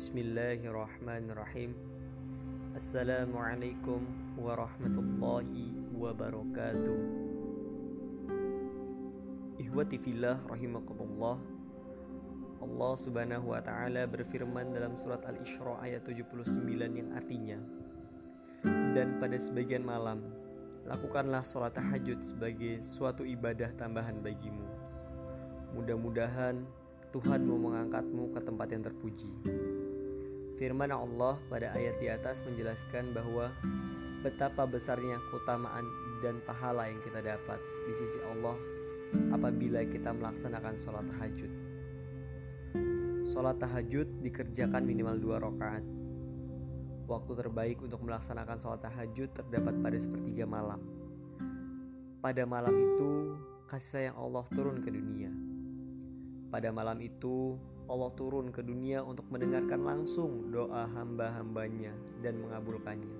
Bismillahirrahmanirrahim. Assalamualaikum warahmatullahi wabarakatuh. Ihwati fillah rahimakumullah. Allah subhanahu wa ta'ala berfirman dalam surat Al-Isra ayat 79 yang artinya Dan pada sebagian malam Lakukanlah sholat tahajud sebagai suatu ibadah tambahan bagimu. Mudah-mudahan Tuhan mau mengangkatmu ke tempat yang terpuji. Firman Allah pada ayat di atas menjelaskan bahwa betapa besarnya keutamaan dan pahala yang kita dapat di sisi Allah apabila kita melaksanakan sholat tahajud. Sholat tahajud dikerjakan minimal dua rakaat. Waktu terbaik untuk melaksanakan sholat tahajud terdapat pada sepertiga malam. Pada malam itu, kasih sayang Allah turun ke dunia. Pada malam itu, Allah turun ke dunia untuk mendengarkan langsung doa hamba-hambanya dan mengabulkannya.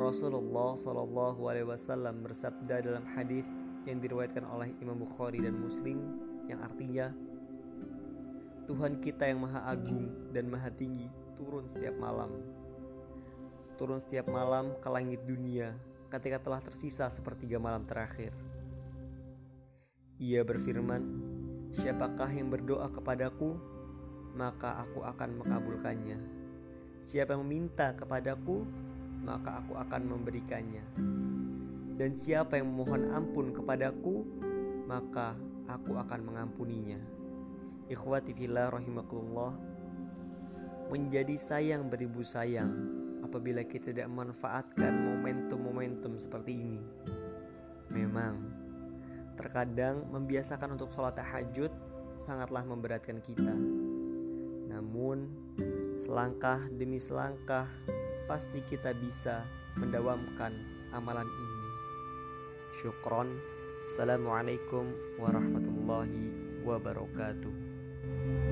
Rasulullah Shallallahu Alaihi Wasallam bersabda dalam hadis yang diriwayatkan oleh Imam Bukhari dan Muslim yang artinya Tuhan kita yang maha agung dan maha tinggi turun setiap malam turun setiap malam ke langit dunia ketika telah tersisa sepertiga malam terakhir ia berfirman Siapakah yang berdoa kepadaku, maka aku akan mengabulkannya. Siapa yang meminta kepadaku, maka aku akan memberikannya. Dan siapa yang memohon ampun kepadaku, maka aku akan mengampuninya. Ikhwati fillah rahimakumullah. Menjadi sayang beribu sayang apabila kita tidak memanfaatkan momentum-momentum seperti ini. Memang Terkadang membiasakan untuk sholat tahajud sangatlah memberatkan kita. Namun, selangkah demi selangkah pasti kita bisa mendawamkan amalan ini. Syukron. Assalamualaikum warahmatullahi wabarakatuh.